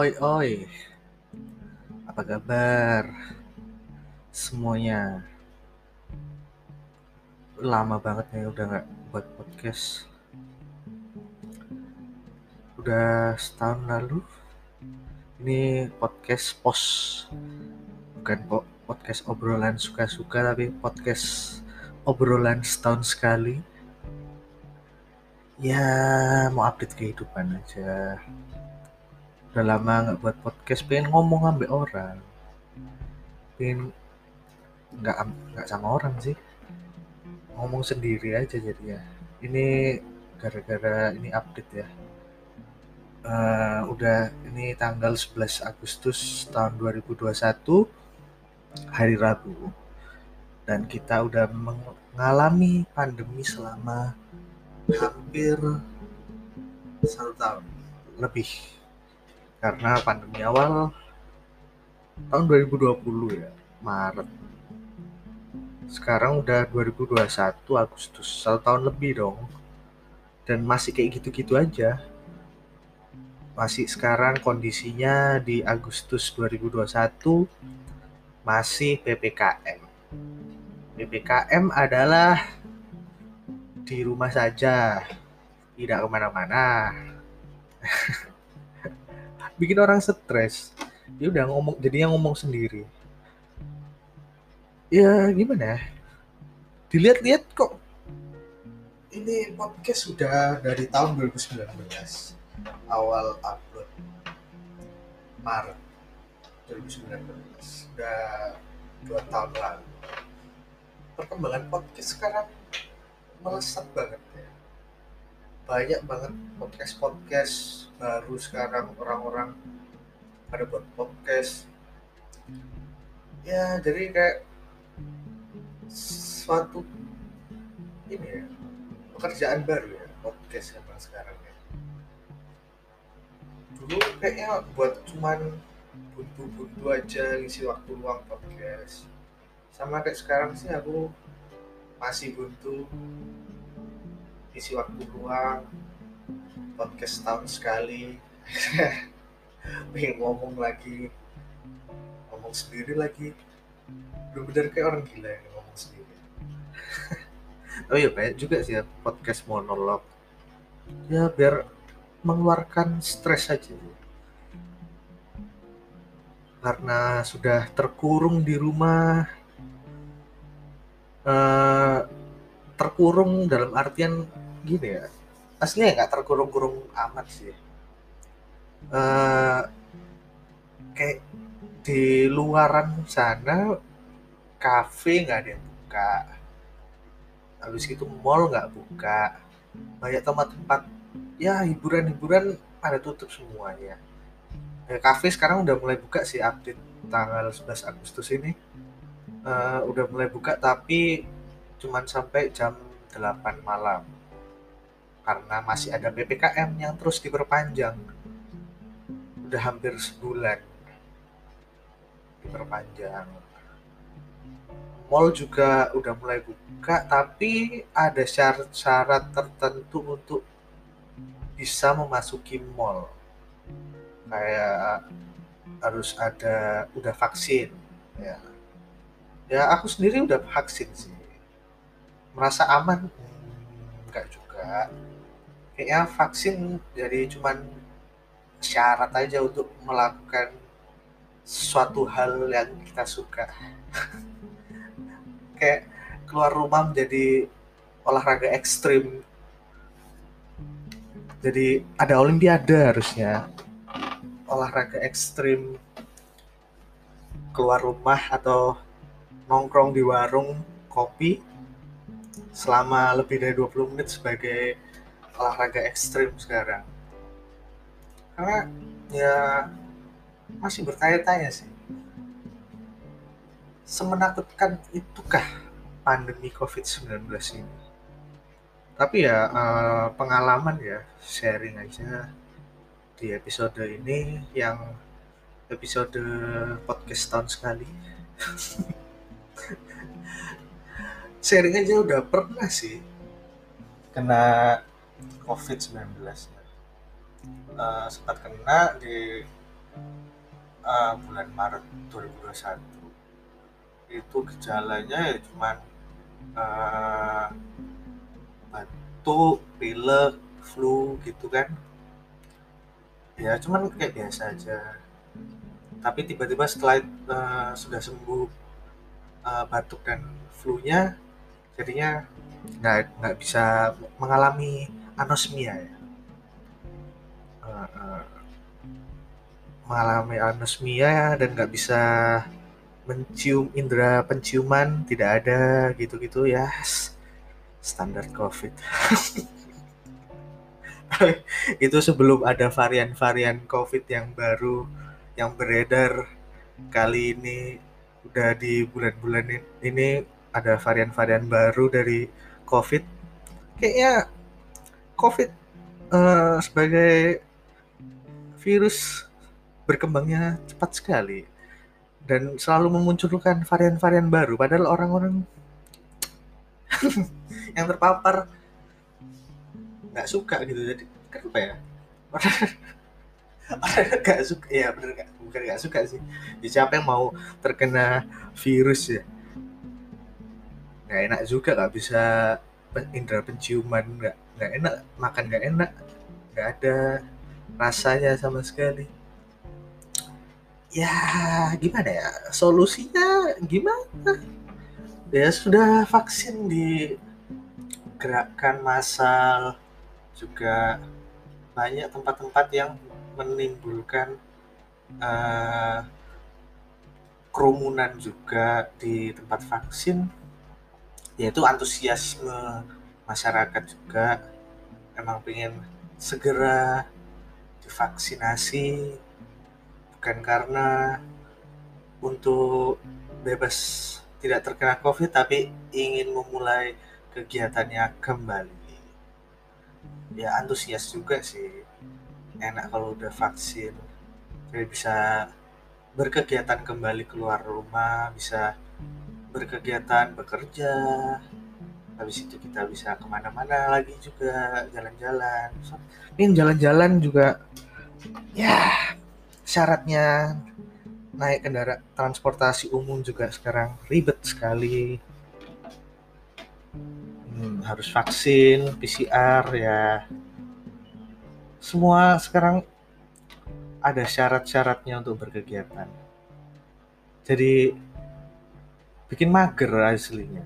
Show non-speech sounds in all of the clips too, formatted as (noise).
Oi oi, apa kabar semuanya? Lama banget nih udah nggak buat podcast. Udah setahun lalu. Ini podcast pos, bukan po- podcast obrolan suka-suka tapi podcast obrolan setahun sekali. Ya mau update kehidupan aja udah lama nggak buat podcast pengen ngomong ambil orang. Pengen nggak nggak sama orang sih. Ngomong sendiri aja jadinya ini gara-gara ini update ya. Eh, udah ini tanggal 11 Agustus tahun 2021 hari Rabu. Dan kita udah mengalami pandemi selama hampir satu tahun lebih karena pandemi awal tahun 2020 ya Maret. Sekarang udah 2021 Agustus satu tahun lebih dong. Dan masih kayak gitu-gitu aja. Masih sekarang kondisinya di Agustus 2021 masih PPKM PPKM adalah di rumah saja tidak ke mana-mana (laughs) bikin orang stres. Dia udah ngomong jadinya ngomong sendiri. Ya gimana? Dilihat-lihat kok. Ini podcast sudah dari tahun 2019 awal upload. Maret 2019 udah dua tahun lalu. Perkembangan podcast sekarang melesat banget ya banyak banget podcast podcast baru sekarang orang-orang pada buat podcast. Ya jadi kayak suatu ini ya pekerjaan baru ya podcast emang sekarang ya. Dulu kayaknya buat cuman buntu-buntu aja ngisi waktu luang podcast. Sama kayak sekarang sih aku masih buntu isi waktu luang podcast tahun sekali. (laughs) Pengen ngomong lagi. Ngomong sendiri lagi. Bener-bener kayak orang gila yang ngomong sendiri. (laughs) Oh iya banyak juga sih ya podcast monolog. Ya biar mengeluarkan stres aja. Karena sudah terkurung di rumah eh, terkurung dalam artian gini ya aslinya nggak terkurung-kurung amat sih. Eh kayak di luaran sana kafe nggak ada yang buka. Habis itu mall nggak buka. Banyak tempat-tempat ya hiburan-hiburan pada tutup semuanya. Ya, kafe sekarang udah mulai buka sih update tanggal 11 Agustus ini. Eh, udah mulai buka tapi cuman sampai jam 8 malam karena masih ada PPKM yang terus diperpanjang. Udah hampir sebulan diperpanjang. Mall juga udah mulai buka tapi ada syarat-syarat tertentu untuk bisa memasuki mall. Kayak harus ada udah vaksin ya. Ya aku sendiri udah vaksin sih. Merasa aman enggak juga kayaknya vaksin jadi cuman syarat aja untuk melakukan suatu hal yang kita suka. (laughs) Kayak keluar rumah menjadi olahraga ekstrim. Jadi ada olimpiade harusnya. Olahraga ekstrim. Keluar rumah atau nongkrong di warung kopi selama lebih dari 20 menit sebagai olahraga ekstrim sekarang. Karena ya masih bertanya-tanya sih. Semenakutkan itukah pandemi COVID-19 ini? Tapi ya eh, pengalaman ya sharing aja di episode ini yang episode podcast tahun sekali. (laughs) Sharing aja udah pernah sih kena COVID-19 ya. Eh, sempat kena di uh, bulan Maret 2021 itu gejalanya ya cuman uh, batuk, pilek, flu gitu kan. Ya cuman kayak biasa aja. Tapi tiba-tiba setelah uh, sudah sembuh uh, batuk dan flu-nya jadinya nggak bisa mengalami anosmia ya? Uh, uh, mengalami anosmia dan nggak bisa mencium indera penciuman tidak ada gitu-gitu ya. Standar covid. (laughs) Itu sebelum ada varian-varian covid yang baru yang beredar kali ini udah di bulan-bulan ini ada varian-varian baru dari COVID. Kayaknya COVID uh, sebagai virus berkembangnya cepat sekali dan selalu memunculkan varian-varian baru. Padahal orang-orang (laughs) yang terpapar nggak suka gitu. Jadi kenapa ya? (laughs) gak suka ya bener gak bukan gak suka sih ya, siapa yang mau terkena virus ya nggak enak juga nggak bisa indera penciuman nggak nggak enak makan nggak enak nggak ada rasanya sama sekali. Ya gimana ya? Solusinya gimana? Ya sudah vaksin di gerakan massal juga banyak tempat-tempat yang menimbulkan uh, kerumunan juga di tempat vaksin yaitu antusiasme masyarakat juga emang pengen segera divaksinasi bukan karena untuk bebas tidak terkena covid tapi ingin memulai kegiatannya kembali. Ya antusias juga sih. Enak kalau udah vaksin. Jadi bisa berkegiatan kembali keluar rumah bisa berkegiatan bekerja habis itu kita bisa ke mana-mana lagi juga jalan-jalan ini jalan-jalan juga ya syaratnya naik kendaraan transportasi umum juga sekarang ribet sekali hmm, harus vaksin PCR ya semua sekarang ada syarat-syaratnya untuk berkegiatan. Jadi bikin mager aslinya.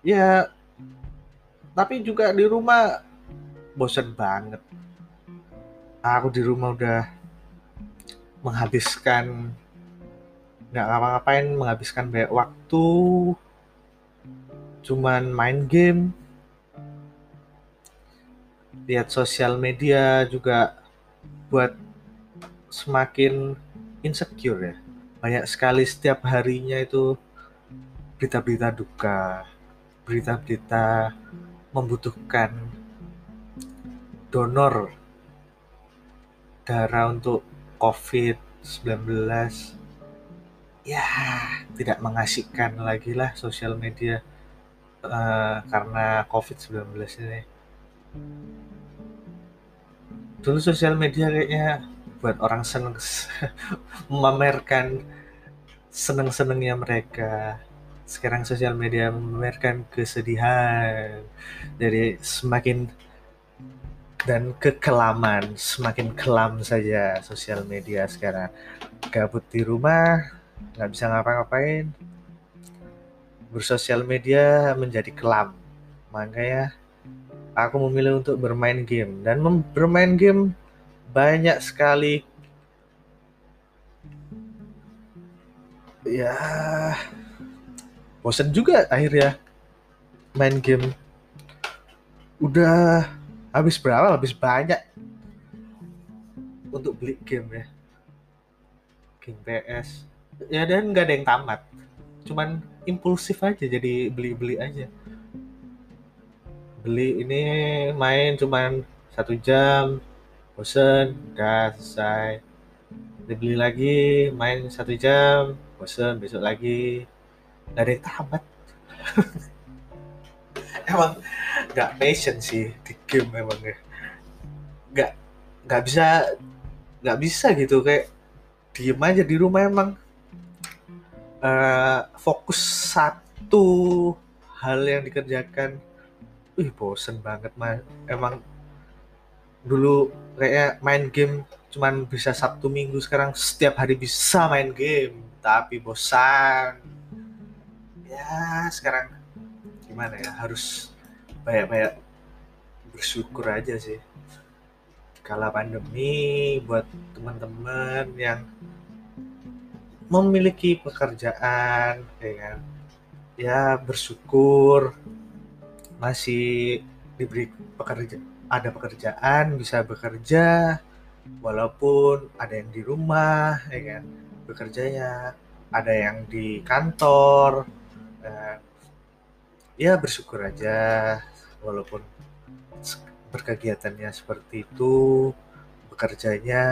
Ya, tapi juga di rumah bosan banget. Aku di rumah udah menghabiskan nggak ngapa-ngapain, menghabiskan banyak waktu, cuman main game, lihat sosial media juga buat semakin insecure ya. Banyak sekali setiap harinya itu berita-berita duka, berita-berita membutuhkan donor darah untuk COVID-19. Ya, tidak mengasihkan lagi lah sosial media uh, karena COVID-19 ini dulu sosial media kayaknya buat orang seneng (laughs) memamerkan seneng-senengnya mereka sekarang sosial media memamerkan kesedihan. Jadi semakin dan kekelaman semakin kelam saja sosial media sekarang. Gabut di rumah nggak bisa ngapa-ngapain. Bersosial media menjadi kelam. Makanya aku memilih untuk bermain game. Dan bermain game banyak sekali. Ya bosan juga akhirnya main game. Udah habis berapa? Habis banyak untuk beli game ya. Game PS ya dan nggak ada yang tamat. Cuman impulsif aja jadi beli-beli aja. Beli ini main cuman satu jam bosen udah selesai. Dibeli lagi main satu jam bosen besok lagi gak ada tamat. (laughs) Emang gak passion sih di game emang ya. Gak gak bisa gak bisa gitu kayak diem aja di rumah emang. Uh, fokus satu hal yang dikerjakan. Wih bosen banget mah emang dulu kayak main game cuman bisa Sabtu Minggu sekarang setiap hari bisa main game. Tapi bosan ya sekarang gimana ya harus banyak-banyak bersyukur aja sih. Kala pandemi buat teman-teman yang memiliki pekerjaan ya kan? Ya bersyukur masih diberi pekerja ada pekerjaan bisa bekerja walaupun ada yang di rumah ya kan? Bekerjanya ada yang di kantor dan ya bersyukur aja. Walaupun berkegiatannya seperti itu bekerjanya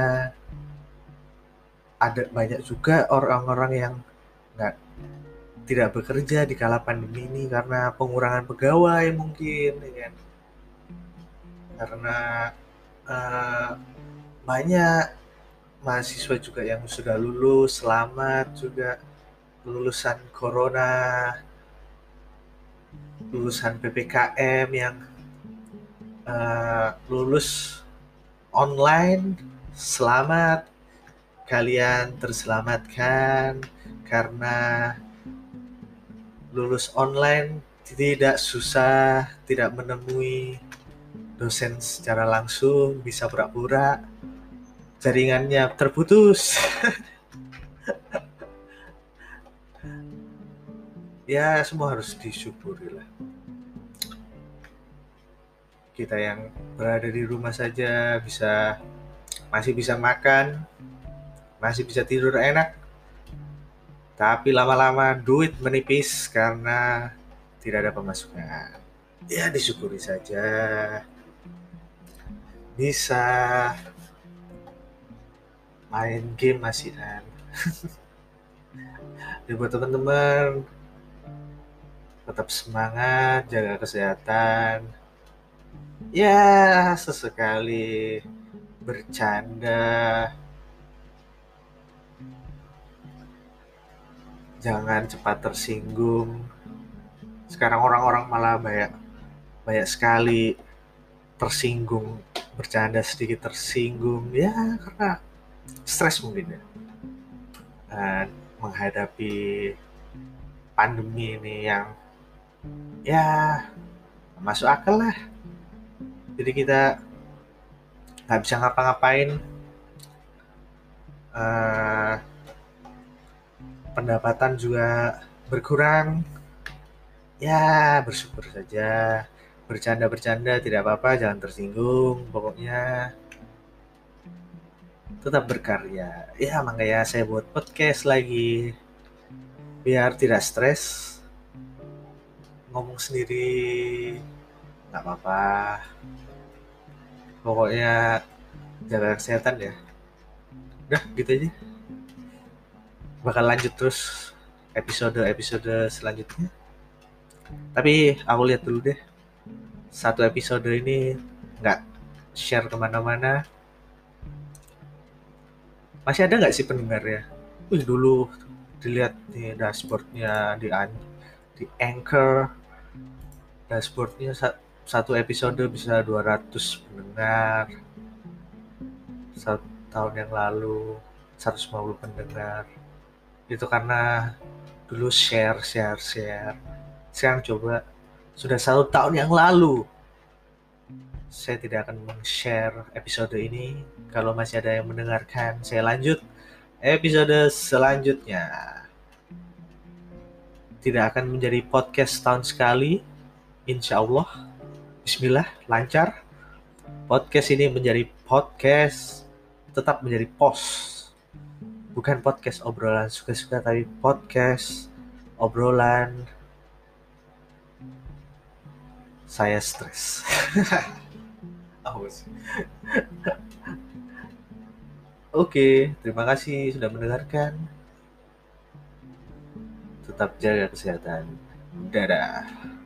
ada banyak juga orang-orang yang nggak tidak bekerja di kala pandemi ini karena pengurangan pegawai mungkin ya kan? Karena uh, banyak mahasiswa juga yang sudah lulus selamat juga lulusan corona lulusan ppkm yang uh, lulus online. Selamat kalian terselamatkan karena lulus online tidak susah tidak menemui dosen secara langsung bisa pura-pura. Jaringannya terputus (laughs) ya semua harus disyukuri lah. Kita yang berada di rumah saja bisa masih bisa makan masih bisa tidur enak. Tapi lama-lama duit menipis karena tidak ada pemasukan. Ya disyukuri saja. Bisa main game masih kan. (laughs) Buat teman-teman tetap semangat jaga kesehatan. Ya sesekali bercanda. Jangan cepat tersinggung. Sekarang orang-orang malah banyak banyak sekali tersinggung bercanda sedikit tersinggung. Ya karena stres mungkin ya. Dan menghadapi pandemi ini yang ya masuk akal lah. Jadi kita nggak bisa ngapa-ngapain. Uh, pendapatan juga berkurang. Ya bersyukur saja. Bercanda-bercanda tidak apa-apa jangan tersinggung pokoknya. Tetap berkarya. Ya makanya saya buat podcast lagi. Biar tidak stres ngomong sendiri. Nggak apa-apa. Pokoknya jaga kesehatan ya. Udah gitu aja. Bakal lanjut terus episode-episode selanjutnya. Tapi aku lihat dulu deh. Satu episode ini nggak share ke mana-mana. Masih ada nggak sih pendengar ya? Wih dulu dilihat di dashboardnya di di anchor dashboardnya satu episode bisa 200 pendengar satu tahun yang lalu 150 pendengar itu karena dulu share share share sekarang coba sudah satu tahun yang lalu. Saya tidak akan meng-share episode ini. Kalau masih ada yang mendengarkan, saya lanjut episode selanjutnya. Tidak akan menjadi podcast tahun sekali. Insya Allah. Bismillah, lancar. Podcast ini menjadi podcast, tetap menjadi pos. Bukan podcast obrolan suka-suka, tapi podcast obrolan saya stres. (laughs) Oke, terima kasih sudah mendengarkan. Tetap jaga kesehatan. Dadah.